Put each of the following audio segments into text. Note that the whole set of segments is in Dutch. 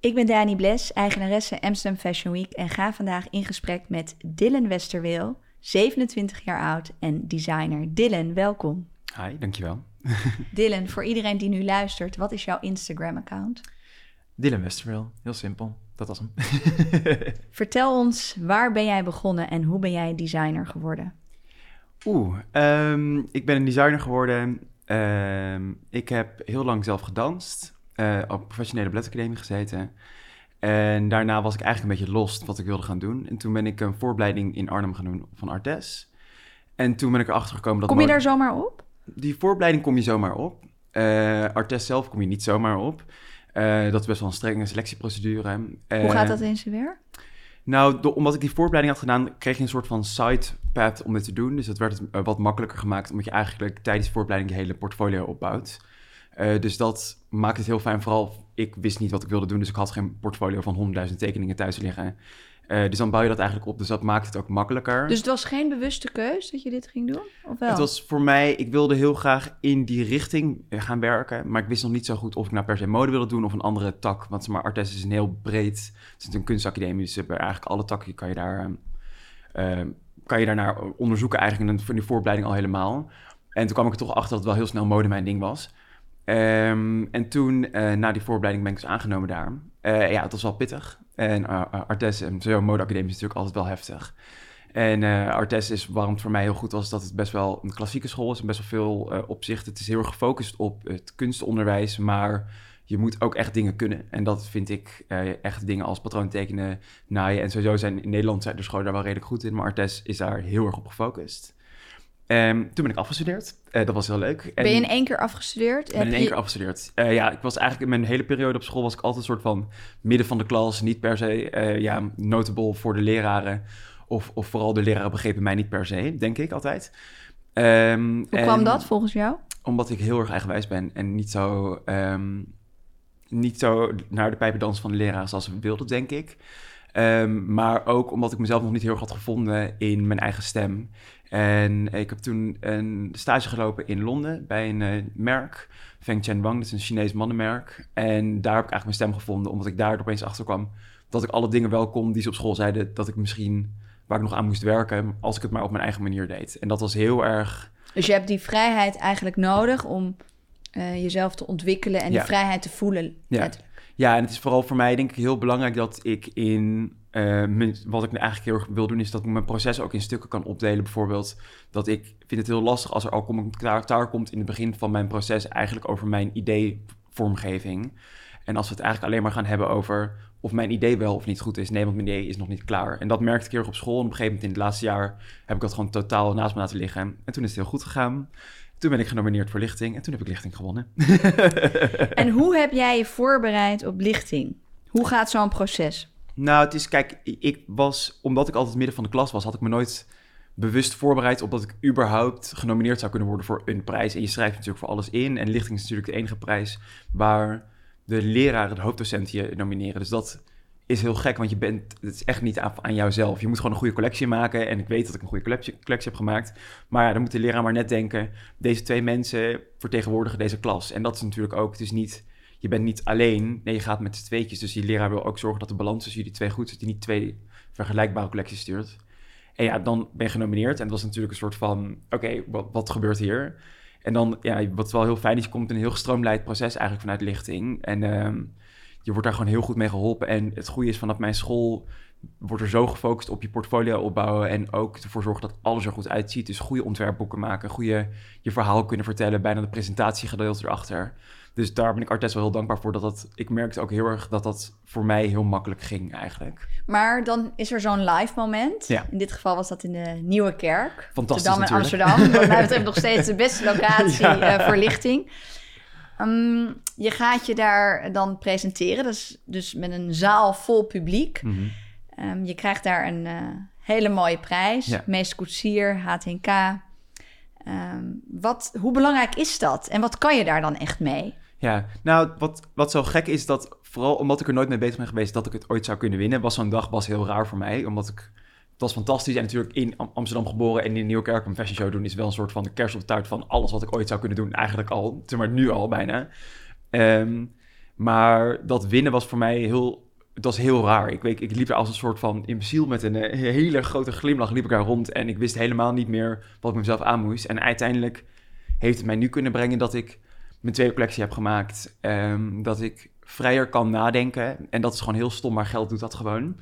Ik ben Dani Bles, eigenaresse Amsterdam Fashion Week en ga vandaag in gesprek met Dylan Westerweel, 27 jaar oud en designer. Dylan, welkom. Hi, dankjewel. Dylan, voor iedereen die nu luistert, wat is jouw Instagram-account? Dylan Westerweel, heel simpel. Dat was hem. Vertel ons, waar ben jij begonnen en hoe ben jij designer geworden? Oeh, ehm, ik ben een designer geworden. Ehm, ik heb heel lang zelf gedanst, op professionele balletacademie gezeten. En daarna was ik eigenlijk een beetje lost wat ik wilde gaan doen. En toen ben ik een voorbereiding in Arnhem gaan doen van Artes. En toen ben ik erachter gekomen dat... Kom je daar zomaar op? Die voorbereiding kom je zomaar op. Uh, Artes zelf kom je niet zomaar op. Uh, dat is best wel een strenge selectieprocedure. Hoe gaat dat in zijn werk? Nou, omdat ik die voorbereiding had gedaan, kreeg je een soort van side path om dit te doen. Dus dat werd het wat makkelijker gemaakt, omdat je eigenlijk tijdens de voorbereiding je hele portfolio opbouwt. Uh, dus dat maakt het heel fijn. Vooral, ik wist niet wat ik wilde doen, dus ik had geen portfolio van 100.000 tekeningen thuis liggen. Uh, dus dan bouw je dat eigenlijk op, dus dat maakt het ook makkelijker. Dus het was geen bewuste keus dat je dit ging doen? Of wel? Het was voor mij, ik wilde heel graag in die richting eh, gaan werken, maar ik wist nog niet zo goed of ik nou per se mode wilde doen of een andere tak. Want maar Artes is een heel breed, het is een kunstacademie, dus eigenlijk alle takken kan je daar, uh, kan je daarnaar onderzoeken eigenlijk in, die voorbereiding al helemaal. En toen kwam ik er toch achter dat het wel heel snel mode mijn ding was. Um, en toen, uh, na die voorbereiding, ben ik dus aangenomen daar. Uh, ja, het was wel pittig. En uh, Artes en zo modeacademie is natuurlijk altijd wel heftig. En Artes is waarom het voor mij heel goed was, dat het best wel een klassieke school is en best wel veel opzichten. Het is heel erg gefocust op het kunstonderwijs, maar je moet ook echt dingen kunnen. En dat vind ik echt dingen als patroontekenen, naaien. En sowieso zijn in Nederland zijn de scholen daar wel redelijk goed in, maar Artes is daar heel erg op gefocust. Um, toen ben ik afgestudeerd. Uh, dat was heel leuk. En ben je in één keer afgestudeerd? In één keer afgestudeerd. Uh, ja, ik was eigenlijk in mijn hele periode op school was ik altijd een soort van midden van de klas. Niet per se uh, ja, notable voor de leraren. Of, of vooral de leraren begrepen mij niet per se, denk ik altijd. Um, Hoe kwam dat volgens jou? Omdat ik heel erg eigenwijs ben en niet zo, um, niet zo naar de pijpendans van de leraren zoals ze wilden, denk ik. Um, maar ook omdat ik mezelf nog niet heel erg had gevonden in mijn eigen stem. En ik heb toen een stage gelopen in Londen bij een uh, merk, Feng Chen Wang, dat is een Chinees mannenmerk. En daar heb ik eigenlijk mijn stem gevonden, omdat ik daar opeens achter kwam dat ik alle dingen wel kon die ze op school zeiden dat ik misschien waar ik nog aan moest werken, als ik het maar op mijn eigen manier deed. En dat was heel erg. Dus je hebt die vrijheid eigenlijk nodig om uh, jezelf te ontwikkelen en ja. die vrijheid te voelen. Ja. ja, en het is vooral voor mij denk ik heel belangrijk dat ik in uh, wat ik eigenlijk heel erg wil doen, is dat ik mijn proces ook in stukken kan opdelen. Bijvoorbeeld dat ik vind het heel lastig als er al commentaar komt in het begin van mijn proces eigenlijk over mijn idee-vormgeving. En als we het eigenlijk alleen maar gaan hebben over of mijn idee wel of niet goed is. Nee, want mijn idee is nog niet klaar. En dat merkte ik heel erg op school. En op een gegeven moment in het laatste jaar heb ik dat gewoon totaal naast me laten liggen. En toen is het heel goed gegaan. Toen ben ik genomineerd voor lichting en toen heb ik lichting gewonnen. en hoe heb jij je voorbereid op lichting? Hoe gaat zo'n proces? Nou, het is, kijk, ik was, omdat ik altijd midden van de klas was, had ik me nooit bewust voorbereid op dat ik überhaupt genomineerd zou kunnen worden voor een prijs. En je schrijft natuurlijk voor alles in. En lichting is natuurlijk de enige prijs waar de leraren, de hoofddocenten je nomineren. Dus dat is heel gek, want je bent, het is echt niet aan, aan jouzelf. Je moet gewoon een goede collectie maken. En ik weet dat ik een goede collectie, collectie heb gemaakt. Maar ja, dan moet de leraar maar net denken, deze twee mensen vertegenwoordigen deze klas. En dat is natuurlijk ook, het is niet je bent niet alleen. Nee, je gaat met z'n tweetjes. Dus die leraar wil ook zorgen dat de balans tussen jullie twee goed is. Dat hij niet twee vergelijkbare collecties stuurt. En ja, dan ben je genomineerd. En dat was natuurlijk een soort van, oké, wat, wat gebeurt hier? En dan, ja, wat wel heel fijn is, je komt een heel gestroomlijnd proces eigenlijk vanuit lichting. En uh, je wordt daar gewoon heel goed mee geholpen. En het goede is, vanaf mijn school wordt er zo gefocust op je portfolio opbouwen en ook ervoor zorgen dat alles er goed uitziet. Dus goede ontwerpboeken maken, goede je verhaal kunnen vertellen, bijna de presentatiegedeelte erachter. Dus daar ben ik Artes wel heel dankbaar voor. Dat dat, ik merkte ook heel erg dat dat voor mij heel makkelijk ging eigenlijk. Maar dan is er zo'n live moment. Ja. In dit geval was dat in de Nieuwe Kerk. Fantastisch Amsterdam en Amsterdam. Wat mij betreft nog steeds de beste locatie ja. uh, voor lichting. Um, je gaat je daar dan presenteren. Dus, dus met een zaal vol publiek. Mm -hmm. um, je krijgt daar een uh, hele mooie prijs. Ja. Meest koetsier, HTNK. Um, wat, hoe belangrijk is dat? En wat kan je daar dan echt mee? Ja, nou, wat, wat zo gek is dat, vooral omdat ik er nooit mee bezig ben geweest dat ik het ooit zou kunnen winnen, was zo'n dag was heel raar voor mij, omdat ik, het was fantastisch en natuurlijk in Amsterdam geboren en in Nieuwkerk een fashion show doen is wel een soort van de kerst op de taart van alles wat ik ooit zou kunnen doen, eigenlijk al, maar nu al bijna. Um, Maar dat winnen was voor mij heel... Het was heel raar. Ik, ik liep er als een soort van imbeciel met een eh, hele grote glimlach liep ik daar rond. En ik wist helemaal niet meer wat ik mezelf aan moest. En uiteindelijk heeft het mij nu kunnen brengen dat ik mijn tweede collectie heb gemaakt. ehm, dat ik vrijer kan nadenken. En dat is gewoon heel stom, maar geld doet dat gewoon.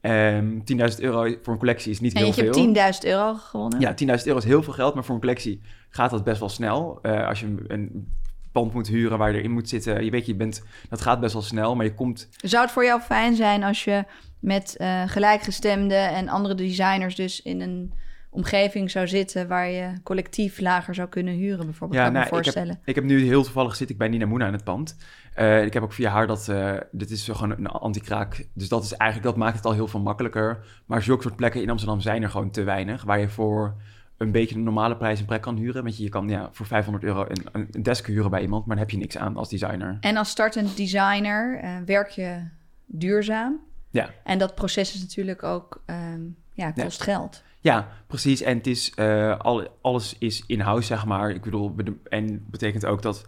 Ehm 10.000 euro voor een collectie is niet En heel je veel. hebt 10.000 euro gewonnen. Ja, 10.000 euro is heel veel geld, maar voor een collectie gaat dat best wel snel. Eh, als je een- een pand moet huren waar je erin moet zitten, je weet, je bent, dat gaat best wel snel, maar je komt... Zou het voor jou fijn zijn als je met eh gelijkgestemden en andere designers dus in een omgeving zou zitten waar je collectief lager zou kunnen huren, bijvoorbeeld? kan ik me nou, ik, voorstellen. heb, ik heb nu heel toevallig zit ik bij Nina Moena in het pand. Eh, ik heb ook via haar dat, eh, dit is gewoon een anti-kraak, dus dat is eigenlijk, dat maakt het al heel veel makkelijker. Maar zulke soort plekken in Amsterdam zijn er gewoon te weinig, waar je voor een beetje een normale prijs een plek kan huren. Want je, je kan ja, voor 500 euro een, een desk huren bij iemand, maar dan heb je niks aan als designer. En als startend designer eh, werk je duurzaam. Ja. En dat proces is natuurlijk ook, ehm, ja, kost geld. Ja, precies. En het is, eh, al, alles is in-house, zeg maar. Ik bedoel, en betekent ook dat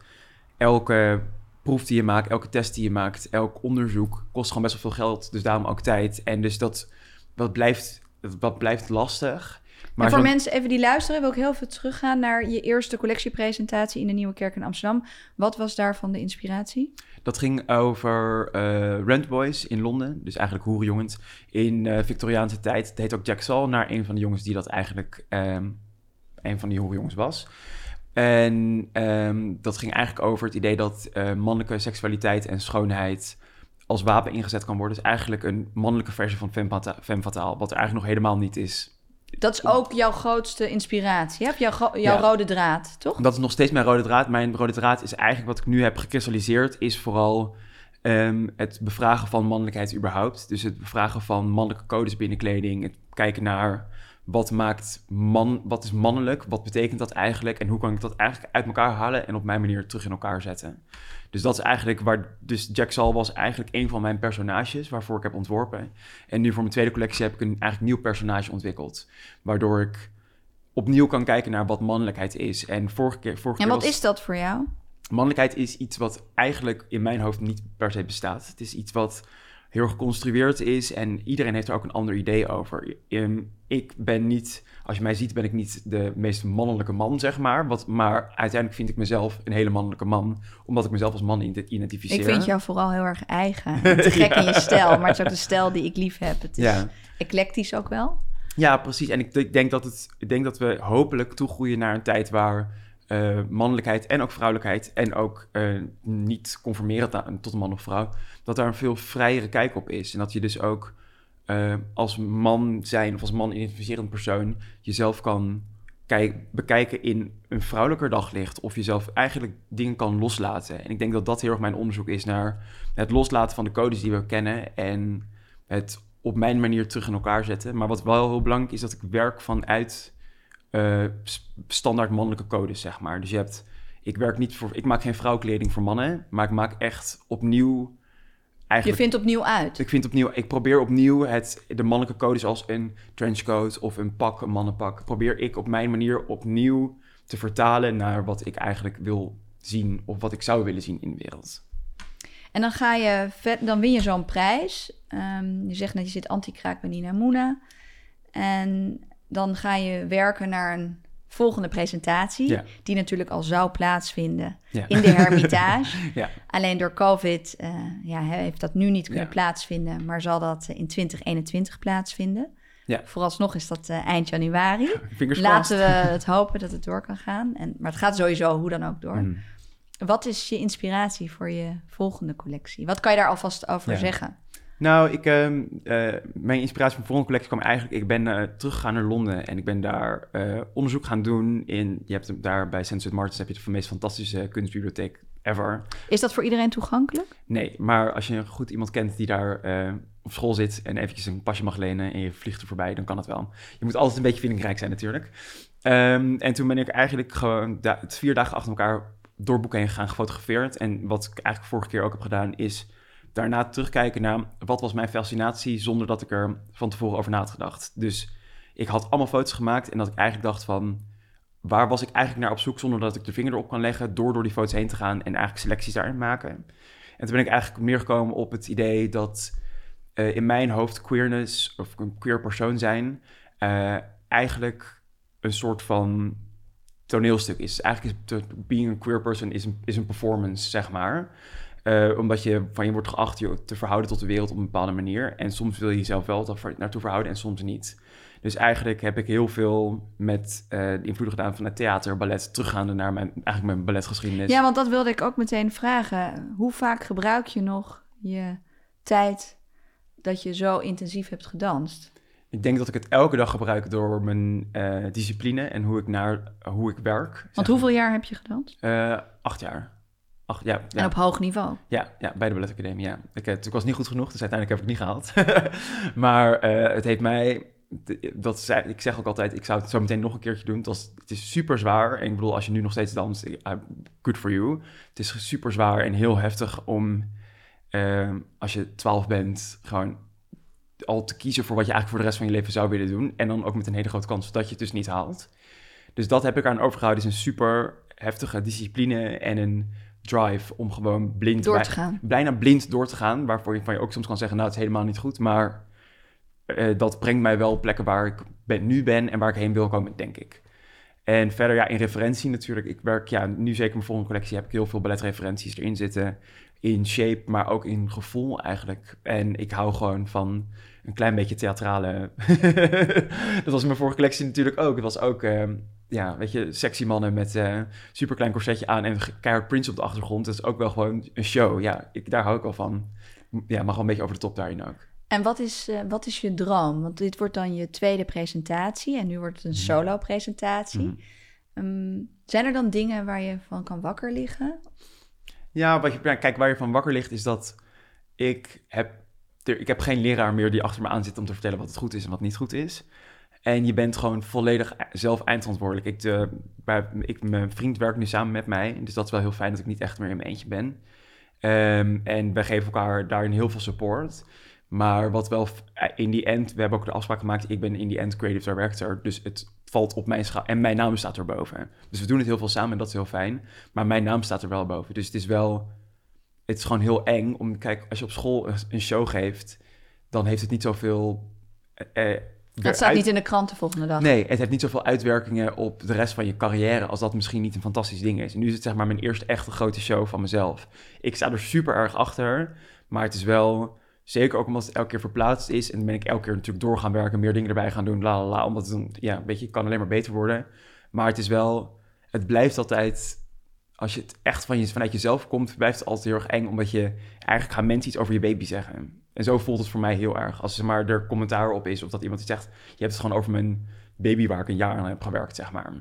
elke proef die je maakt, elke test die je maakt, elk onderzoek kost gewoon best wel veel geld. Dus daarom ook tijd. En dus dat, dat, blijft, dat blijft lastig. Maar voor mensen even die luisteren, wil ik heel veel teruggaan naar je eerste collectiepresentatie in de Nieuwe Kerk in Amsterdam. Wat was daarvan de inspiratie? Dat ging over eh rentboys in Londen. Dus eigenlijk hoerenjongens in eh, Victoriaanse tijd. Het heet ook Jack Saul, naar een van de jongens die dat eigenlijk ehm, een van die hoerenjongens was. En ehm, dat ging eigenlijk over het idee dat eh, mannelijke seksualiteit en schoonheid als wapen ingezet kan worden. Dus eigenlijk een mannelijke versie van femme fata- femme fatale, wat er eigenlijk nog helemaal niet is. Dat is ook jouw grootste inspiratie, hè? jouw, jouw Ja. rode draad, toch? Dat is nog steeds mijn rode draad. Mijn rode draad is eigenlijk wat ik nu heb gekristalliseerd, is vooral ehm, het bevragen van mannelijkheid überhaupt. Dus het bevragen van mannelijke codes binnen kleding. Het kijken naar wat maakt man, wat is mannelijk, wat betekent dat eigenlijk en hoe kan ik dat eigenlijk uit elkaar halen en op mijn manier terug in elkaar zetten. Dus dat is eigenlijk waar. Dus Jack Sal was eigenlijk een van mijn personages waarvoor ik heb ontworpen. En nu voor mijn tweede collectie heb ik een eigenlijk nieuw personage ontwikkeld. Waardoor ik opnieuw kan kijken naar wat mannelijkheid is. En vorige keer. Vorige En keer wat was- is dat voor jou? Mannelijkheid is iets wat eigenlijk in mijn hoofd niet per se bestaat. Het is iets wat heel erg geconstrueerd is en iedereen heeft er ook een ander idee over. Ehm, Ik ben niet, als je mij ziet, ben ik niet de meest mannelijke man, zeg maar. Wat, maar uiteindelijk vind ik mezelf een hele mannelijke man, omdat ik mezelf als man ident- identificeer. Ik vind jou vooral heel erg eigen. Te gek in je stijl, maar het is ook de stijl die ik lief heb. Het is Ja. eclectisch ook wel. Ja, precies. En ik, ik, denk dat het, ik denk dat we hopelijk toegroeien naar een tijd waar eh, mannelijkheid en ook vrouwelijkheid en ook eh, niet conformeren tot een man of vrouw, dat daar een veel vrijere kijk op is. En dat je dus ook eh, als man zijn of als man identificerend persoon jezelf kan kijk, bekijken in een vrouwelijker daglicht of jezelf eigenlijk dingen kan loslaten. En ik denk dat dat heel erg mijn onderzoek is naar het loslaten van de codes die we kennen en het op mijn manier terug in elkaar zetten. Maar wat wel heel belangrijk is, dat ik werk vanuit eh, standaard mannelijke codes, zeg maar. Dus je hebt, ik werk niet voor, ik maak geen vrouwkleding voor mannen, maar ik maak echt opnieuw Je eigenlijk... vindt opnieuw uit. Ik vind opnieuw, ik probeer opnieuw het, de mannelijke codes als een trenchcoat of een pak, een mannenpak, probeer ik op mijn manier opnieuw te vertalen naar wat ik eigenlijk wil zien of wat ik zou willen zien in de wereld. En dan ga je vet, dan win je zo'n prijs. Ehm, je zegt net, je zit anti-kraak bij Nina Moena. En dan ga je werken naar een volgende presentatie. Ja. Die natuurlijk al zou plaatsvinden Ja. in de Hermitage. Ja. Alleen door COVID eh, ja, heeft dat nu niet kunnen plaatsvinden. Maar zal dat in 2021 plaatsvinden. Ja. Vooralsnog is dat eh, eind januari. Fingers Laten we het hopen dat het door kan gaan. En, maar het gaat sowieso hoe dan ook door. Mm. Wat is je inspiratie voor je volgende collectie? Wat kan je daar alvast over Ja. zeggen? Nou, ik, ehm, eh, mijn inspiratie voor de volgende collectie kwam eigenlijk... Ik ben eh, teruggegaan naar Londen en ik ben daar eh, onderzoek gaan doen. In, je hebt daar bij St. Martin's heb je de meest fantastische kunstbibliotheek ever. Is dat voor iedereen toegankelijk? Nee, maar als je goed iemand kent die daar op school zit... en eventjes een pasje mag lenen en je vliegt er voorbij, dan kan het wel. Je moet altijd een beetje vindingrijk zijn natuurlijk. Ehm, en toen ben ik eigenlijk gewoon da- het vier dagen achter elkaar door boeken heen gegaan, gefotografeerd. En wat ik eigenlijk vorige keer ook heb gedaan, is daarna terugkijken naar wat was mijn fascinatie zonder dat ik er van tevoren over na had gedacht. Dus ik had allemaal foto's gemaakt en dat ik eigenlijk dacht van waar was ik eigenlijk naar op zoek zonder dat ik de vinger erop kan leggen door door die foto's heen te gaan en eigenlijk selecties daarin maken. En toen ben ik eigenlijk meer gekomen op het idee dat eh, in mijn hoofd queerness of een queer persoon zijn eh, eigenlijk een soort van toneelstuk is. Eigenlijk is being a queer person is een, is een performance, zeg maar. Eh, omdat je van je wordt geacht je te verhouden tot de wereld op een bepaalde manier. En soms wil je jezelf wel naartoe verhouden en soms niet. Dus eigenlijk heb ik heel veel met eh, de invloeden gedaan van het theater, ballet, teruggaande naar mijn, eigenlijk mijn balletgeschiedenis. Ja, want dat wilde ik ook meteen vragen. Hoe vaak gebruik je nog je tijd dat je zo intensief hebt gedanst? Ik denk dat ik het elke dag gebruik door mijn eh, discipline en hoe ik, naar, hoe ik werk. Want hoeveel jaar heb je gedanst? Eh, acht jaar. Acht, ja, ja. En op hoog niveau. Ja, ja, bij de balletacademie, ja. Ik, eh, ik was niet goed genoeg, dus uiteindelijk heb ik het niet gehaald. maar eh, het heeft mij... Dat zei, ik zeg ook altijd, ik zou het zo meteen nog een keertje doen. Het, was, het is super zwaar. En ik bedoel, als je nu nog steeds danst, eh, good for you. Het is super zwaar en heel heftig om, eh, als je 12 bent, gewoon al te kiezen voor wat je eigenlijk voor de rest van je leven zou willen doen. En dan ook met een hele grote kans dat je het dus niet haalt. Dus dat heb ik aan overgehouden. Het is een super heftige discipline en een drive om gewoon blind Door te gaan. bijna blind door te gaan. Waarvoor je van je ook soms kan zeggen, nou, het is helemaal niet goed. Maar eh, dat brengt mij wel op plekken waar ik ben, nu ben en waar ik heen wil komen, denk ik. En verder, ja, in referentie natuurlijk. Ik werk, ja, nu zeker mijn volgende collectie heb ik heel veel balletreferenties erin zitten. In shape, maar ook in gevoel eigenlijk. En ik hou gewoon van een klein beetje theatrale... dat was mijn vorige collectie natuurlijk ook. Het was ook, eh, ja, weet je, sexy mannen met eh superklein corsetje aan en keihard Prince op de achtergrond. Dat is ook wel gewoon een show. Ja, ik, daar hou ik wel van. Ja, mag wel een beetje over de top daarin ook. En wat is, eh, wat is je droom? Want dit wordt dan je tweede presentatie en nu wordt het een solo-presentatie. Mhm. Ehm, zijn er dan dingen waar je van kan wakker liggen? Ja, wat je, ja, kijk, waar je van wakker ligt is dat ik heb, ik heb geen leraar meer die achter me aan zit om te vertellen wat het goed is en wat niet goed is. En je bent gewoon volledig zelf eindverantwoordelijk. Ik, de, bij, ik, mijn vriend werkt nu samen met mij, dus dat is wel heel fijn dat ik niet echt meer in mijn eentje ben. Ehm, en wij geven elkaar daarin heel veel support. Maar wat wel f- in die end, we hebben ook de afspraak gemaakt, ik ben in die end creative director, dus het valt op mijn schaal en mijn naam staat erboven. Dus we doen het heel veel samen en dat is heel fijn. Maar mijn naam staat er wel boven. Dus het is wel, het is gewoon heel eng om, kijk, als je op school een- een show geeft, dan heeft het niet zoveel. eh, eh, Dat staat uit- niet in de krant de volgende dag. Nee, het heeft niet zoveel uitwerkingen op de rest van je carrière als dat misschien niet een fantastisch ding is. En nu is het zeg maar mijn eerste echte grote show van mezelf. Ik sta er super erg achter, maar het is wel, zeker ook omdat het elke keer verplaatst is. En dan ben ik elke keer natuurlijk door gaan werken, meer dingen erbij gaan doen, la la la. Omdat het, dan, ja, weet je, kan alleen maar beter worden. Maar het is wel, het blijft altijd, als je het echt van je, vanuit jezelf komt, blijft het altijd heel erg eng. Omdat je, eigenlijk gaan mensen iets over je baby zeggen. En zo voelt het voor mij heel erg. Als er maar er commentaar op is of dat iemand iets zegt, je hebt het gewoon over mijn baby waar ik een jaar aan heb gewerkt, zeg maar.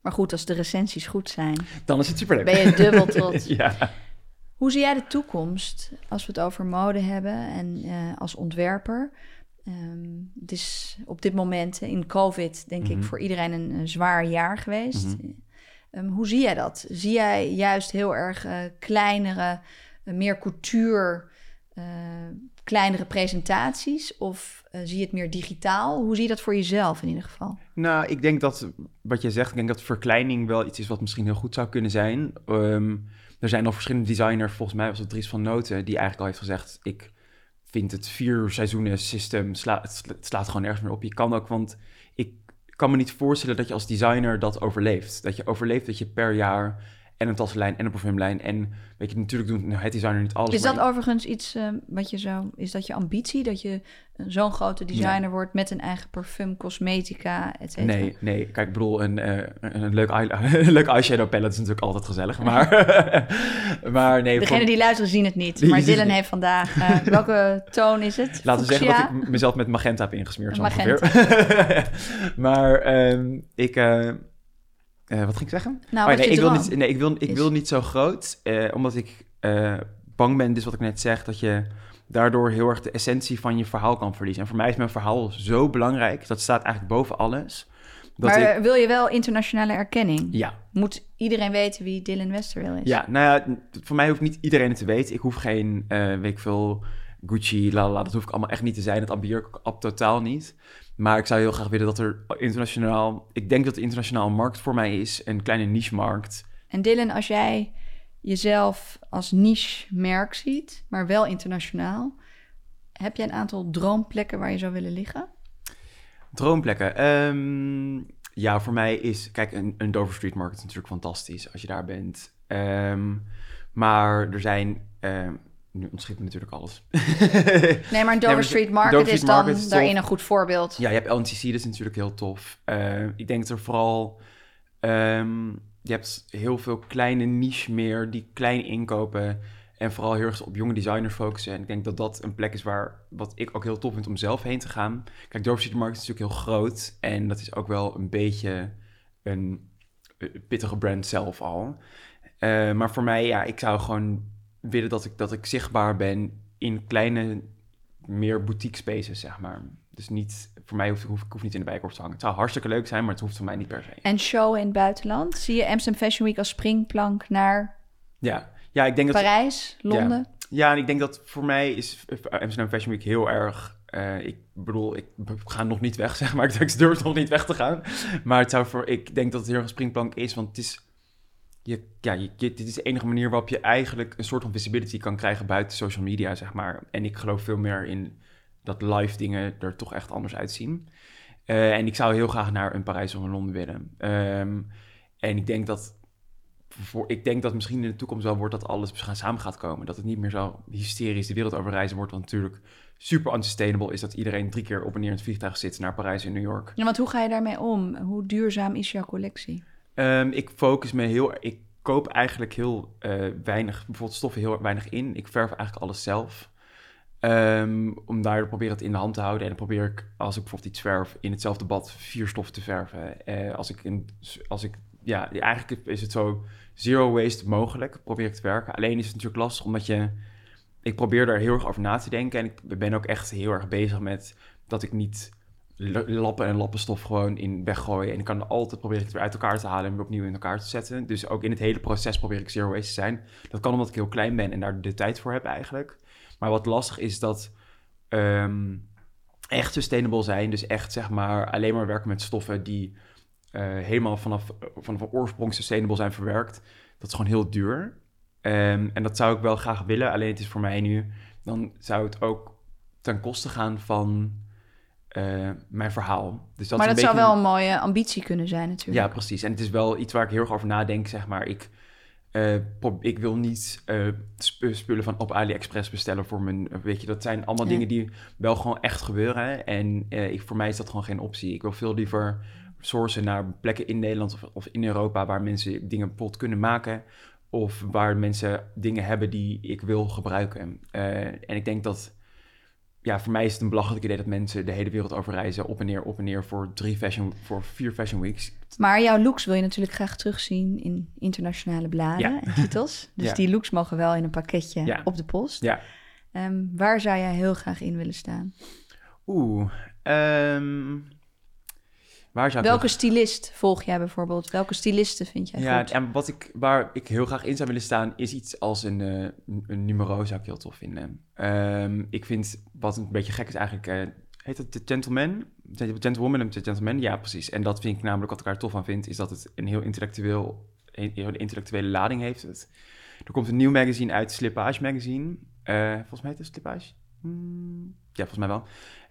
Maar goed, als de recensies goed zijn, Dan is het superleuk. ben je dubbel trots. ja. Hoe zie jij de toekomst als we het over mode hebben en eh, als ontwerper? Ehm, het is op dit moment eh, in COVID, denk ik, Mhm. voor iedereen een, een zwaar jaar geweest. Mhm. Ehm, hoe zie jij dat? Zie jij juist heel erg eh, kleinere, eh, meer couture, eh, kleinere presentaties? Of zie je het meer digitaal? Hoe zie je dat voor jezelf in ieder geval? Nou, ik denk dat, wat je zegt, ik denk dat verkleining wel iets is wat misschien heel goed zou kunnen zijn. Ehm, er zijn al verschillende designers, volgens mij was het Dries van Noten, die eigenlijk al heeft gezegd, ik vind het vier seizoenen system, sla, het, sla- het slaat gewoon nergens meer op. Je kan ook, want kan me niet voorstellen dat je als designer dat overleeft. Dat je overleeft dat je per jaar en een tassenlijn en een parfumlijn en, weet je, natuurlijk doet het designer niet alles. Is maar dat overigens iets eh, wat je zo... Is dat je ambitie? Dat je zo'n grote designer wordt met een eigen parfum, cosmetica, et cetera? Nee, nee. Kijk, ik bedoel, een, eh, een, leuk, eye, een leuk eyeshadow palette is natuurlijk altijd gezellig. Maar, maar nee, Degene van- die luisteren zien het niet. Maar Dylan heeft vandaag... eh, welke toon is het? laten we zeggen dat ik mezelf met magenta heb ingesmeerd. zo Magenta. ongeveer. maar ehm, ik... eh, wat ging ik zeggen? Nou, Oh, nee, ik wil niet, nee, ik wil, ik is. wil niet zo groot, eh, omdat ik eh, bang ben, dus wat ik net zeg, dat je daardoor heel erg de essentie van je verhaal kan verliezen. En voor mij is mijn verhaal zo belangrijk, dat staat eigenlijk boven alles. Dat maar ik, wil je wel internationale erkenning? ja, Moet iedereen weten wie Dylan Westerwil is? Ja, nou ja, voor mij hoeft niet iedereen het te weten. Ik hoef geen, weet ik veel, Gucci, la la, la, dat hoef ik allemaal echt niet te zijn. Dat ambieer ik ab totaal niet. Maar ik zou heel graag willen dat er internationaal... Ik denk dat de internationaal markt voor mij is, een kleine niche-markt. En Dylan, als jij jezelf als niche-merk ziet, maar wel internationaal. Heb jij een aantal droomplekken waar je zou willen liggen? Droomplekken. Ehm, ja, voor mij is... Kijk, een, een Dover Street Market is natuurlijk fantastisch als je daar bent. Ehm, maar er zijn... ehm, nu ontschiet me natuurlijk alles. Nee, maar Dover Street Dover Market Street is dan Market is daarin een goed voorbeeld. Ja, je hebt LNCC, dat is natuurlijk heel tof. Eh, ik denk dat er vooral... ehm, je hebt heel veel kleine niche meer die klein inkopen... en vooral heel erg op jonge designers focussen. En ik denk dat dat een plek is waar... wat ik ook heel tof vind om zelf heen te gaan. Kijk, Dover Street Market is natuurlijk heel groot... en dat is ook wel een beetje een eh, pittige brand zelf al. Eh, maar voor mij, ja, ik zou gewoon willen dat ik, dat ik zichtbaar ben... in kleine, meer boutique spaces, zeg maar. Dus niet, voor mij hoef, hoef ik hoef niet in de bijkorf te hangen. Het zou hartstikke leuk zijn, maar het hoeft voor mij niet per se. En show in het buitenland? Zie je Amsterdam Fashion Week als springplank naar Ja, ja ik denk dat... Parijs, Londen? Ja, en ik denk dat voor mij is Amsterdam Fashion Week heel erg... eh, ik bedoel, ik ga nog niet weg, zeg maar. Ik durf nog niet weg te gaan. Maar het zou voor, ik denk dat het heel erg een springplank is, want het is... Ja, je, dit is de enige manier waarop je eigenlijk een soort van visibility kan krijgen buiten social media, zeg maar. En ik geloof veel meer in dat live dingen er toch echt anders uitzien. Eh, en ik zou heel graag naar een Parijs of een Londen willen. Ehm, en ik denk dat voor, ik denk dat misschien in de toekomst wel wordt dat alles samen gaat komen. Dat het niet meer zo hysterisch de wereld over reizen wordt. Want natuurlijk super unsustainable is dat iedereen drie keer op en neer in het vliegtuig zit naar Parijs en New York. Ja, want hoe ga je daarmee om? Hoe duurzaam is jouw collectie? Ehm, ik focus me heel... Ik koop eigenlijk heel eh, weinig, bijvoorbeeld stoffen heel weinig in. Ik verf eigenlijk alles zelf. Ehm, om daar probeer het in de hand te houden. En dan probeer ik, als ik bijvoorbeeld iets verf, in hetzelfde bad vier stoffen te verven. Eh, als ik, in, als ik, ja, eigenlijk is het zo zero waste mogelijk, probeer ik te werken. Alleen is het natuurlijk lastig, omdat je, ik probeer daar heel erg over na te denken. En ik ben ook echt heel erg bezig met dat ik niet lappen en lappen stof gewoon in weggooi. En ik kan altijd proberen het weer uit elkaar te halen en weer opnieuw in elkaar te zetten. Dus ook in het hele proces probeer ik zero waste te zijn. Dat kan omdat ik heel klein ben en daar de tijd voor heb eigenlijk. Maar wat lastig is dat ehm, echt sustainable zijn, dus echt zeg maar alleen maar werken met stoffen die eh, helemaal vanaf, vanaf oorsprong sustainable zijn verwerkt. Dat is gewoon heel duur. Ehm, en dat zou ik wel graag willen, alleen het is voor mij nu, dan zou het ook ten koste gaan van eh, mijn verhaal. Dus dat maar dat een zou beetje wel een mooie ambitie kunnen zijn natuurlijk. ja, precies. En het is wel iets waar ik heel erg over nadenk, zeg maar. Ik, eh, ik wil niet eh, sp- spullen van op AliExpress bestellen voor mijn... Weet je, dat zijn allemaal Ja. dingen die wel gewoon echt gebeuren. En ik, voor mij is dat gewoon geen optie. Ik wil veel liever sourcen naar plekken in Nederland of, of in Europa... waar mensen dingen pot kunnen maken... of waar mensen dingen hebben die ik wil gebruiken. En ik denk dat... Ja, voor mij is het een belachelijk idee dat mensen de hele wereld over reizen... op en neer, op en neer voor, drie fashion, voor vier fashion weeks. Maar jouw looks wil je natuurlijk graag terugzien in internationale bladen Ja. en titels. Dus Ja. die looks mogen wel in een pakketje Ja. op de post. Ja. Ehm, waar zou jij heel graag in willen staan? Oeh, ehm, waar zou ik Welke stylist volg jij bijvoorbeeld? Welke stylisten vind jij Ja, goed? en wat ik, waar ik heel graag in zou willen staan, is iets als een, eh, een numero, zou ik heel tof vinden. Ehm, ik vind, wat een beetje gek is eigenlijk, eh, heet het de Gentleman? De Gentlewoman en de Gentleman? Ja, precies. En dat vind ik namelijk, wat ik daar tof aan vind, is dat het een heel intellectueel, een heel intellectuele lading heeft. Het, er komt een nieuw magazine uit, Slippage Magazine. Eh, volgens mij heet het Slippage? Hmm, ja, volgens mij wel.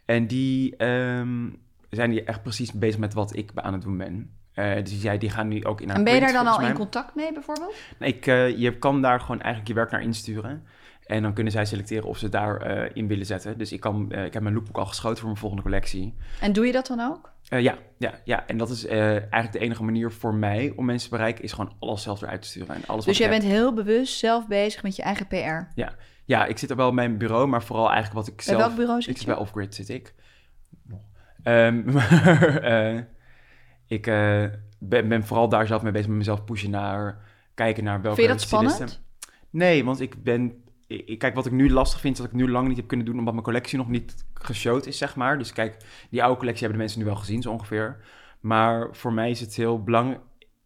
En die ehm, zijn die echt precies bezig met wat ik aan het doen ben. Eh, dus die, zei, die gaan nu ook in haar en ben je daar dan al in contact mee bijvoorbeeld? Nee, Ik, eh, je kan daar gewoon eigenlijk je werk naar insturen. En dan kunnen zij selecteren of ze daar eh, in willen zetten. Dus ik, kan, ik heb mijn lookbook al geschoten voor mijn volgende collectie. En doe je dat dan ook? Ja, ja, ja, en dat is eigenlijk de enige manier voor mij om mensen te bereiken, is gewoon alles zelf eruit te sturen. En alles Dus jij bent heel bewust zelf bezig met je eigen PR. heb. Ja, ik zit er wel op mijn bureau, maar vooral eigenlijk wat ik Bij zelf... welk bureau zit Ik je? zit bij Offgrid, zit ik. Ehm, maar eh, ik eh, ben, ben vooral daar zelf mee bezig met mezelf pushen naar... Kijken naar welke Vind je dat spannend? Nee, want ik ben... ik- ik- Kijk, wat ik nu lastig vind, is dat ik nu lang niet heb kunnen doen... omdat mijn collectie nog niet geshowd is, zeg maar. Dus kijk, die oude collectie hebben de mensen nu wel gezien, zo ongeveer. Maar voor mij is het heel belangrijk...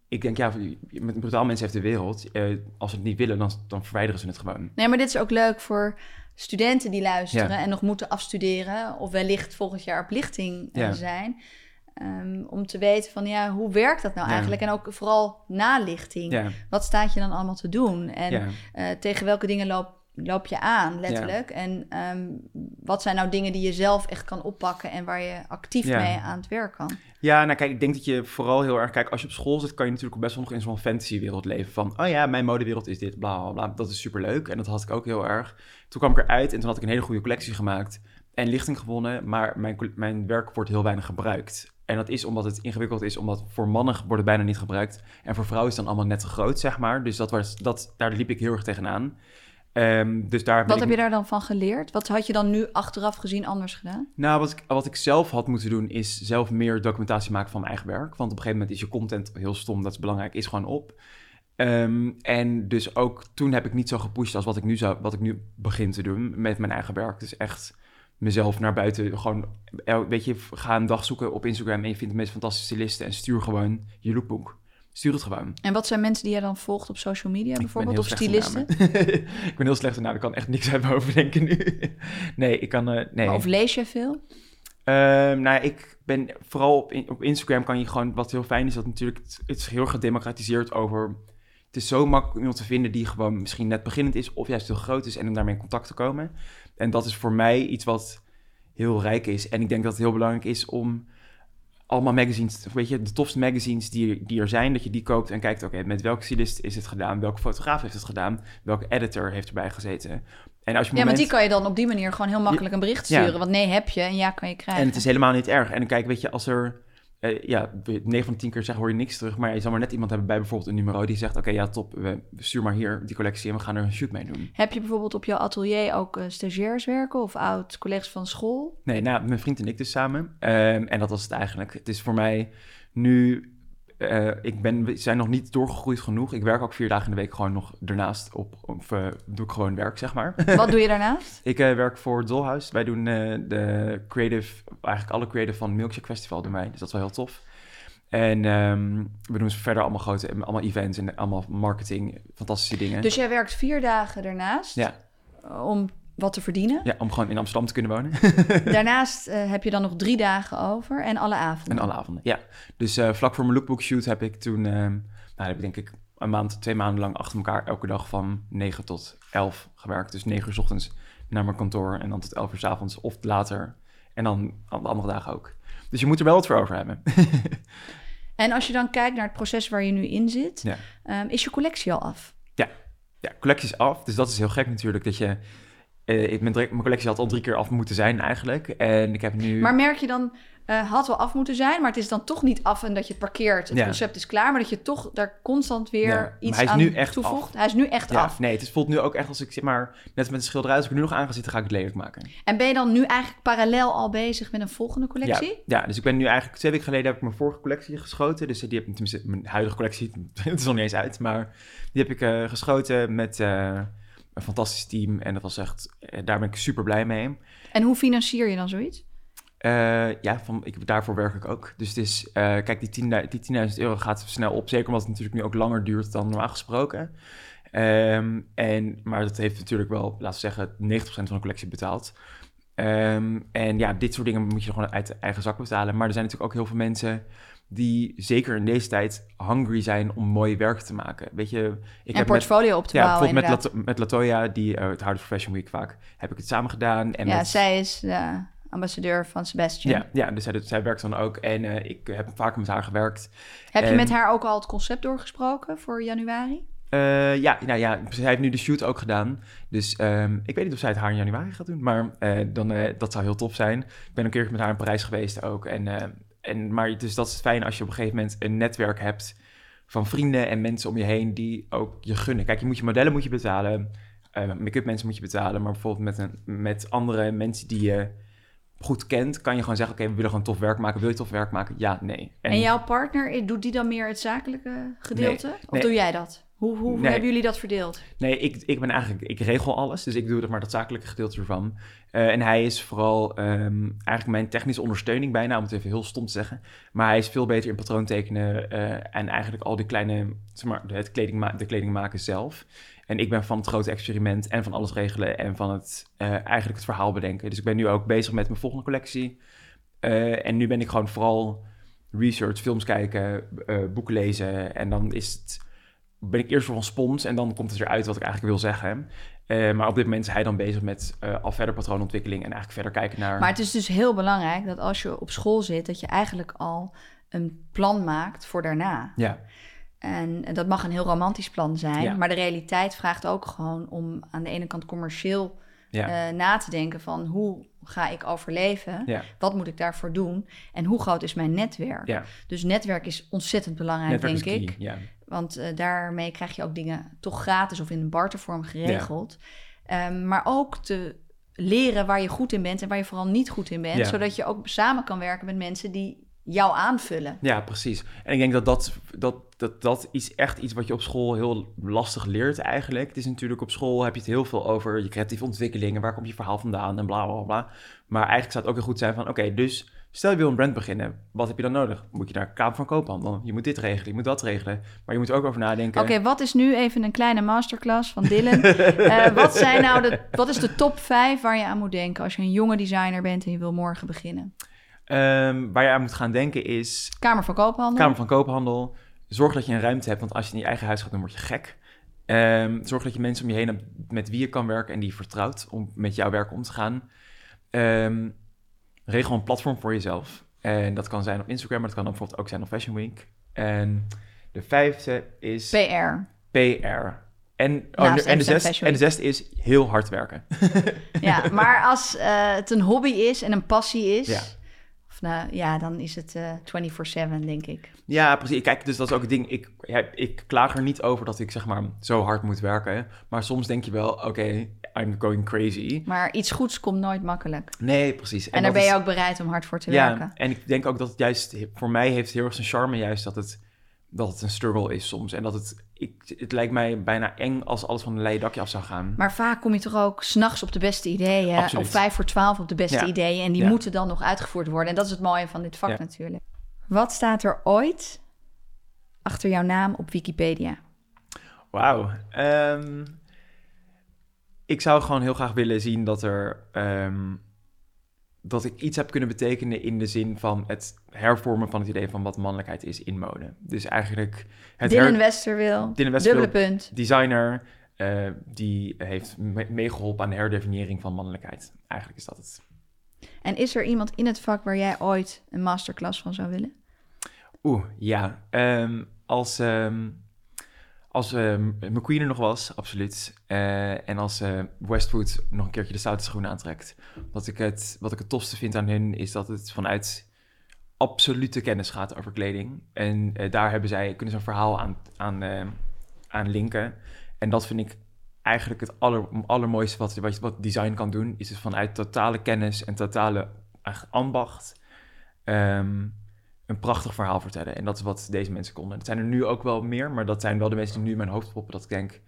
Ik denk, ja, met brutaal mensen heeft de wereld. Eh, als ze het niet willen, dan, dan verwijderen ze het gewoon. Nee, maar dit is ook leuk voor studenten die luisteren Ja. en nog moeten afstuderen of wellicht volgend jaar op lichting eh, Ja. zijn. ehm, om te weten van ja, hoe werkt dat nou Ja. eigenlijk? En ook vooral nalichting. Wat staat je dan allemaal te doen? En eh, tegen welke dingen loop, loop je aan, letterlijk? En ehm, wat zijn nou dingen die je zelf echt kan oppakken en waar je actief Ja. mee aan het werk kan? Ja, nou kijk, ik denk dat je vooral heel erg... Kijk, als je op school zit, kan je natuurlijk best wel nog in zo'n fantasywereld leven. Van, oh ja, mijn modewereld is dit, bla, bla, bla. Dat is superleuk. En dat had ik ook heel erg. Toen kwam ik eruit en toen had ik een hele goede collectie gemaakt. En lichting gewonnen, maar mijn, mijn werk wordt heel weinig gebruikt. En dat is omdat het ingewikkeld is, omdat voor mannen wordt het bijna niet gebruikt. En voor vrouwen is het dan allemaal net te groot, zeg maar. Dus dat was, dat, daar liep ik heel erg tegenaan. Ehm, dus daar Wat ik- heb je daar dan van geleerd? Wat had je dan nu achteraf gezien anders gedaan? nou, wat ik, wat ik zelf had moeten doen, is zelf meer documentatie maken van mijn eigen werk. Want op een gegeven moment is je content heel stom, dat is belangrijk, is gewoon op. Ehm, en dus ook toen heb ik niet zo gepusht als wat ik, nu zou, wat ik nu begin te doen met mijn eigen werk. Dus echt mezelf naar buiten, gewoon, weet je, ga een dag zoeken op Instagram en je vindt de meest fantastische stylisten en stuur gewoon je lookbook. Stuur het gewoon. En wat zijn mensen die je dan volgt op social media bijvoorbeeld? Of stylisten? ik ben heel slecht in namen, ik kan echt niks uit mijn hoofd denken nu. nee, ik kan, eh, nee. Of lees je veel? Ehm, nou, ja, ik ben vooral op, in- op Instagram kan je gewoon, wat heel fijn is, dat natuurlijk, het, het is heel gedemocratiseerd over. Het is zo makkelijk iemand te vinden die gewoon misschien net beginnend is of juist heel groot is en om daarmee in contact te komen. En dat is voor mij iets wat heel rijk is. En ik denk dat het heel belangrijk is om allemaal magazines, weet je, de tofste magazines die, die er zijn, dat je die koopt en kijkt, oké, met welke stylist is het gedaan, welke fotograaf heeft het gedaan, welke editor heeft erbij gezeten. En als je Ja, maar die kan je dan op die manier gewoon heel makkelijk een bericht Ja. sturen. Want nee heb je en ja kan je krijgen. En het is helemaal niet erg. En kijk, weet je, als er... eh, ja, 9 van de 10 keer zeggen hoor je niks terug. Maar je zal maar net iemand hebben bij bijvoorbeeld een numero die zegt... Oké, ja, top, we, stuur maar hier die collectie en we gaan er een shoot mee doen. Heb je bijvoorbeeld op jouw atelier ook eh, stagiairs werken of oud-collega's van school? Nee, nou, mijn vriend en ik dus samen. Ehm, en dat was het eigenlijk. Het is voor mij nu... eh, ik ben, we zijn nog niet doorgegroeid genoeg. Ik werk ook vier dagen in de week gewoon nog ernaast op... Of eh, doe ik gewoon werk, zeg maar. Wat doe je daarnaast? Ik eh, werk voor Dollhouse. Wij doen de creative, eigenlijk alle creative van Milkshake Festival doen wij. Dus dat is wel heel tof. En ehm, we doen verder allemaal grote, allemaal events en allemaal marketing, fantastische dingen. Dus jij werkt vier dagen daarnaast Ja. om wat te verdienen. Ja, om gewoon in Amsterdam te kunnen wonen. Daarnaast eh, heb je dan nog drie dagen over en alle avonden. en alle avonden, ja. Dus eh, vlak voor mijn lookbook shoot heb ik toen, ehm, nou, heb ik denk ik een maand, twee maanden lang achter elkaar elke dag van 9 tot 11 gewerkt. Dus 9 uur 's ochtends naar mijn kantoor en dan tot 11 uur 's avonds of later. En dan de andere dagen ook. Dus je moet er wel wat voor over hebben. En als je dan kijkt naar het proces waar je nu in zit, Ja. ehm, is je collectie al af? ja, collectie is af. Dus dat is heel gek natuurlijk. Dat je. Ik, mijn, collectie had al drie keer af moeten zijn eigenlijk. En ik heb nu. Maar merk je dan, eh, had wel af moeten zijn, maar het is dan toch niet af en dat je het parkeert. Het Ja. concept is klaar, maar dat je toch daar constant weer Ja, iets hij is aan nu echt toevoegt. af. Hij is nu echt ja, af. nee, het voelt nu ook echt als ik zeg maar. Net met de schilderij, als ik er nu nog aan ga zitten, ga ik het lelijk maken. En ben je dan nu eigenlijk parallel al bezig met een volgende collectie? Ja, dus ik ben nu eigenlijk twee weken geleden heb ik mijn vorige collectie geschoten. Dus die heb ik tenminste mijn huidige collectie. Het is nog niet eens uit, maar die heb ik eh, geschoten met een fantastisch team. En dat was echt. eh, daar ben ik super blij mee. En hoe financier je dan zoiets? Eh, ja, van, ik, daarvoor werk ik ook. Dus het is, eh, kijk, die 10.000 die 10.000 euro gaat snel op. Zeker omdat het natuurlijk nu ook langer duurt dan normaal gesproken. Ehm, en, maar dat heeft natuurlijk wel, laten we zeggen, 90% van de collectie betaald. Ehm, en ja, dit soort dingen moet je gewoon uit de eigen zak betalen. Maar er zijn natuurlijk ook heel veel mensen die zeker in deze tijd hungry zijn om mooi werk te maken. Weet je, ik en heb met, portfolio op te ja, bouwen bijvoorbeeld met. Lato- met Latoya, die uh, het for Fashion Week vaak, heb ik het samen gedaan. En ja, met- zij is de ambassadeur van Sebastian. ja, ja, dus zij, werkt dan ook. En eh, ik heb vaker met haar gewerkt. Heb je met haar ook al het concept doorgesproken voor januari? Eh, ja, nou ja, zij heeft nu de shoot ook gedaan. Dus ehm, ik weet niet of zij het haar in januari gaat doen. Maar dan, dat zou heel tof zijn. Ik ben een keer met haar in Parijs geweest ook. En, en, maar dus dat is fijn als je op een gegeven moment een netwerk hebt van vrienden en mensen om je heen die ook je gunnen. Kijk, je moet je modellen moet je betalen. eh, make-up mensen moet je betalen. Maar bijvoorbeeld met, een, met andere mensen die je goed kent, kan je gewoon zeggen: Oké, we willen gewoon tof werk maken. Wil je tof werk maken? Ja, nee. En, jouw partner, doet die dan meer het zakelijke gedeelte? of nee. doe jij dat? Hoe, hoe Nee. hebben jullie dat verdeeld? Nee, ik, ik ben eigenlijk, ik regel alles, dus ik doe er maar dat zakelijke gedeelte ervan. Eh, en hij is vooral ehm, eigenlijk mijn technische ondersteuning bijna, om het even heel stom te zeggen. Maar hij is veel beter in patroontekenen eh, en eigenlijk al die kleine, zeg maar, het kleding de kleding maken zelf. En ik ben van het grote experiment en van alles regelen en van het, eh, eigenlijk het verhaal bedenken. Dus ik ben nu ook bezig met mijn volgende collectie. En nu ben ik gewoon vooral research, films kijken, boeken lezen. En dan is het, ben ik eerst voor een spons en dan komt het eruit wat ik eigenlijk wil zeggen. Eh, maar op dit moment is hij dan bezig met eh, al verder patroonontwikkeling en eigenlijk verder kijken naar... Maar het is dus heel belangrijk dat als je op school zit, dat je eigenlijk al een plan maakt voor daarna. Ja, En dat mag een heel romantisch plan zijn, Ja. maar de realiteit vraagt ook gewoon om aan de ene kant commercieel ja, eh, na te denken van hoe ga ik overleven? ja, Wat moet ik daarvoor doen? En hoe groot is mijn netwerk? ja. Dus netwerk is ontzettend belangrijk, Netwerk denk key, ik. Ja, Want eh, daarmee krijg je ook dingen toch gratis of in een bartervorm geregeld. Ehm, maar ook te leren waar je goed in bent en waar je vooral niet goed in bent. Ja. Zodat je ook samen kan werken met mensen die jou aanvullen. ja, precies. En ik denk dat dat, dat, dat dat is echt iets wat je op school heel lastig leert eigenlijk. Het is natuurlijk op school heb je het heel veel over je creatieve ontwikkelingen, waar komt je verhaal vandaan en bla bla bla. Maar eigenlijk zou het ook heel goed zijn van, oké, dus stel je wil een brand beginnen, wat heb je dan nodig? Moet je naar Kamer van Koophandel? Je moet dit regelen, je moet dat regelen. Maar je moet er ook over nadenken. Oké, wat is nu even een kleine masterclass van Dylan? Eh, wat, zijn nou de, wat is de top 5 waar je aan moet denken als je een jonge designer bent en je wil morgen beginnen? Ehm, waar je aan moet gaan denken is Kamer van Koophandel. Kamer van Koophandel. Zorg dat je een ruimte hebt, want als je in je eigen huis gaat doen, word je gek. Ehm, zorg dat je mensen om je heen hebt met wie je kan werken en die je vertrouwt om met jouw werk om te gaan. Ehm, regel een platform voor jezelf. En dat kan zijn op Instagram, maar het kan dan bijvoorbeeld ook zijn op Fashion Week. En de vijfde is PR. PR. En, oh, Naast en, de zesde, en de zesde is heel hard werken. Ja, maar als eh, het een hobby is en een passie is, Ja. of nou, ja, dan is het eh 24/7, denk ik. Ja, precies. Kijk, dus dat is ook het ding. Ik, ja, ik klaag er niet over dat ik zeg maar zo hard moet werken. Maar soms denk je wel, oké, I'm going crazy. Maar iets goeds komt nooit makkelijk. Nee, precies. En, daar dat ben je is- ook bereid om hard voor te Ja, werken. en ik denk ook dat het juist, voor mij heeft heel erg zijn charme juist dat het, dat het een struggle is soms. En dat het, ik, het lijkt mij bijna eng als alles van een leien dakje af zou gaan. Maar vaak kom je toch ook s'nachts op de beste ideeën. Absoluut. Of vijf voor twaalf op de beste Ja. ideeën. En die Ja. moeten dan nog uitgevoerd worden. En dat is het mooie van dit vak natuurlijk. Wat staat er ooit achter jouw naam op Wikipedia? Wauw. Ehm, ik zou gewoon heel graag willen zien dat er. ehm, dat ik iets heb kunnen betekenen in de zin van het hervormen van het idee van wat mannelijkheid is in mode. Dus eigenlijk het Dylan Westerwil, Dylan Westerwil. dubbele punt. designer eh, die heeft me- meegeholpen aan de herdefiniëring van mannelijkheid. Eigenlijk is dat het. En is er iemand in het vak waar jij ooit een masterclass van zou willen? Oeh, ja. Ehm, als ehm, als ehm, McQueen er nog was, absoluut. Eh, en als eh, Westwood nog een keertje de stoute aantrekt. Wat ik, het, wat ik het tofste vind aan hun is dat het vanuit absolute kennis gaat over kleding. En eh, daar hebben zij, kunnen ze een verhaal aan, aan, aan linken. En dat vind ik eigenlijk het aller, allermooiste wat, wat, wat design kan doen. Is het vanuit totale kennis en totale ambacht ehm, een prachtig verhaal vertellen. En dat is wat deze mensen konden. Het zijn er nu ook wel meer, maar dat zijn wel de mensen die nu in mijn hoofd poppen. Dat ik denk,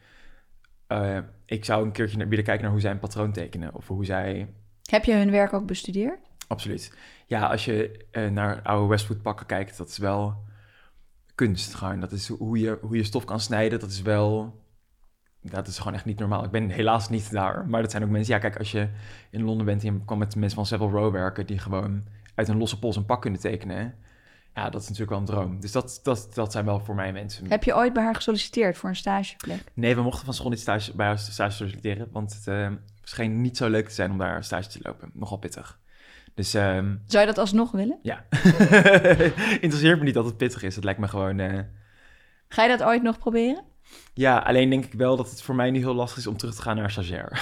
eh, ik zou een keertje naar, willen kijken naar hoe zij een patroon tekenen. Of hoe zij Heb je hun werk ook bestudeerd? Absoluut. Ja, als je eh, naar oude Westwood pakken kijkt, dat is wel kunst gewoon. Dat is hoe je, hoe je stof kan snijden, dat is wel... Dat is gewoon echt niet normaal. Ik ben helaas niet daar, maar dat zijn ook mensen... Ja, kijk, als je in Londen bent en je kwam met mensen van Savile Row werken... die gewoon uit een losse pols een pak kunnen tekenen... Ja, dat is natuurlijk wel een droom. Dus dat, dat, dat zijn wel voor mij mensen. Heb je ooit bij haar gesolliciteerd voor een stageplek? Nee, we mochten van school niet stage, bij haar stage solliciteren... want het eh, scheen niet zo leuk te zijn om daar stage te lopen. Nogal pittig. Dus... ehm, Zou je dat alsnog willen? Ja. Interesseert me niet dat het pittig is. Het lijkt me gewoon. eh, Ga je dat ooit nog proberen? Ja, alleen denk ik wel dat het voor mij nu heel lastig is om terug te gaan naar stagiair.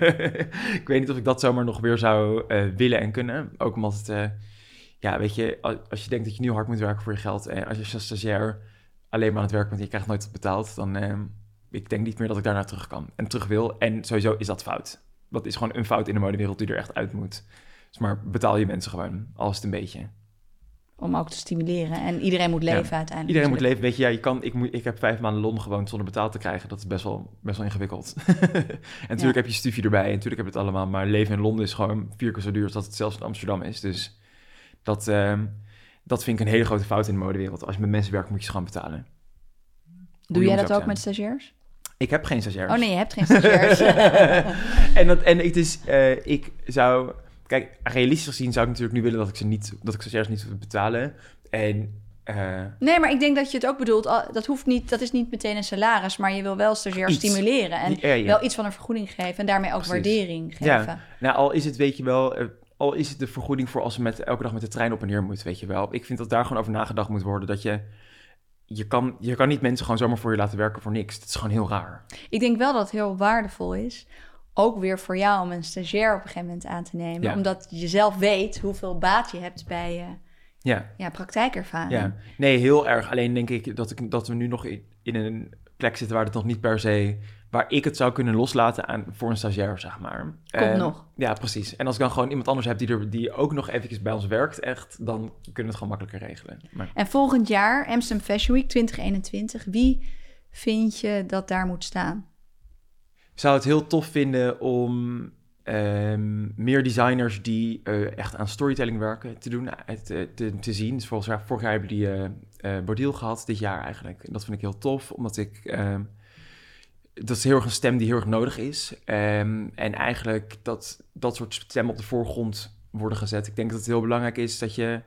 ik weet niet of ik dat zomaar nog weer zou eh, willen en kunnen. Ook omdat het. Ja, weet je, als, je denkt dat je nu hard moet werken voor je geld. en als je als stagiair alleen maar aan het werk bent en je krijgt nooit betaald. dan. eh, ik denk niet meer dat ik daarna terug kan en terug wil. En sowieso is dat fout. Dat is gewoon een fout in de modewereld die er echt uit moet. Dus maar betaal je mensen gewoon, als het een beetje. Om ook te stimuleren. En iedereen moet leven uiteindelijk. Iedereen moet leven. Weet je, ja, je kan, ik, moet, ik heb vijf maanden Londen gewoond zonder betaald te krijgen. Dat is best wel, best wel ingewikkeld. en natuurlijk Ja. heb je studie erbij. En natuurlijk heb je het allemaal. Maar leven in Londen is gewoon vier keer zo duur als dat het zelfs in Amsterdam is. Dus dat, ehm, dat vind ik een hele grote fout in de modewereld. Als je met mensen werkt, moet je ze gewoon betalen. Doe jij dat ook met stagiairs? Ik heb geen stagiairs. Oh nee, je hebt geen stagiairs. en, dat, en het is, eh, ik zou, kijk, realistisch gezien zou ik natuurlijk nu willen dat ik ze niet, dat ik stagiairs niet te betalen. En uh, nee, maar ik denk dat je het ook bedoelt. Dat hoeft niet, dat is niet meteen een salaris, maar je wil wel stagiair stimuleren en wel iets van een vergoeding geven en daarmee ook waardering geven. Ja, nou al is het, weet je wel, uh, al is het de vergoeding voor als ze met elke dag met de trein op en neer moet, weet je wel. Ik vind dat daar gewoon over nagedacht moet worden dat je je kan, je kan niet mensen gewoon zomaar voor je laten werken voor niks. Dat is gewoon heel raar. Ik denk wel dat het heel waardevol is. Ook weer voor jou om een stagiair op een gegeven moment aan te nemen. Omdat je zelf weet hoeveel baat je hebt bij je ja. Ja, praktijkervaring. Ja, nee, heel erg. Alleen denk ik dat, ik, dat we nu nog in, in een plek zitten waar het nog niet per se waar ik het zou kunnen loslaten aan, voor een stagiair, zeg maar. Komt ehm, nog. Ja, precies. En als ik dan gewoon iemand anders heb die, er, die ook nog eventjes bij ons werkt, echt, dan kunnen we het gewoon makkelijker regelen. Maar... En volgend jaar, Amsterdam Fashion Week 2021, wie vind je dat daar moet staan? Ik zou het heel tof vinden om um, meer designers die uh, echt aan storytelling werken te doen, eh, te, te, te zien. Dus vorig jaar, vorig jaar hebben die uh, Bordiel gehad, dit jaar eigenlijk. En dat vind ik heel tof, omdat ik... Dat is heel erg een stem die heel erg nodig is. Um, en eigenlijk dat dat soort stemmen op de voorgrond worden gezet. Ik denk dat het heel belangrijk is dat je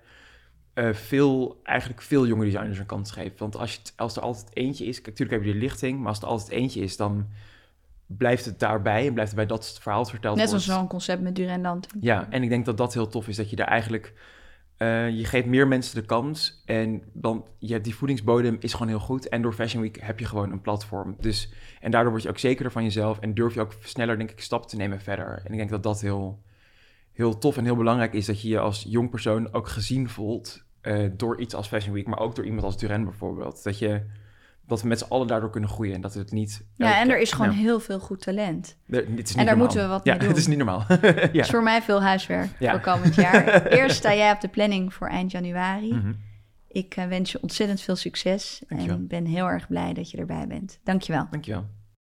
uh, veel, eigenlijk veel jonge designers een kans geeft. Want als, je als er altijd eentje is, natuurlijk heb je de lichting, maar als er altijd eentje is, dan blijft het daarbij en blijft het bij dat verhaal verteld Net als zo'n concept met Durand Ja, en ik denk dat dat heel tof is, dat je daar eigenlijk... Uh, je geeft meer mensen de kans en dan, je hebt die voedingsbodem is gewoon heel goed. En door Fashion Week heb je gewoon een platform. Dus, en daardoor word je ook zekerder van jezelf en durf je ook sneller, denk ik, stappen te nemen verder. En ik denk dat dat heel, heel tof en heel belangrijk is, dat je je als jong persoon ook gezien voelt uh, door iets als Fashion Week, maar ook door iemand als Duran bijvoorbeeld. Dat je dat we met z'n allen daardoor kunnen groeien en dat het niet... Ja, en er is gewoon heel veel goed talent. en daar moeten we wat mee doen. het is niet normaal. ja. Dus voor mij veel huiswerk voor komend jaar. Eerst sta jij op de planning voor eind januari. Mhm. Ik uh, wens je ontzettend veel succes en ben heel erg blij dat je erbij bent. Dankjewel. Dankjewel.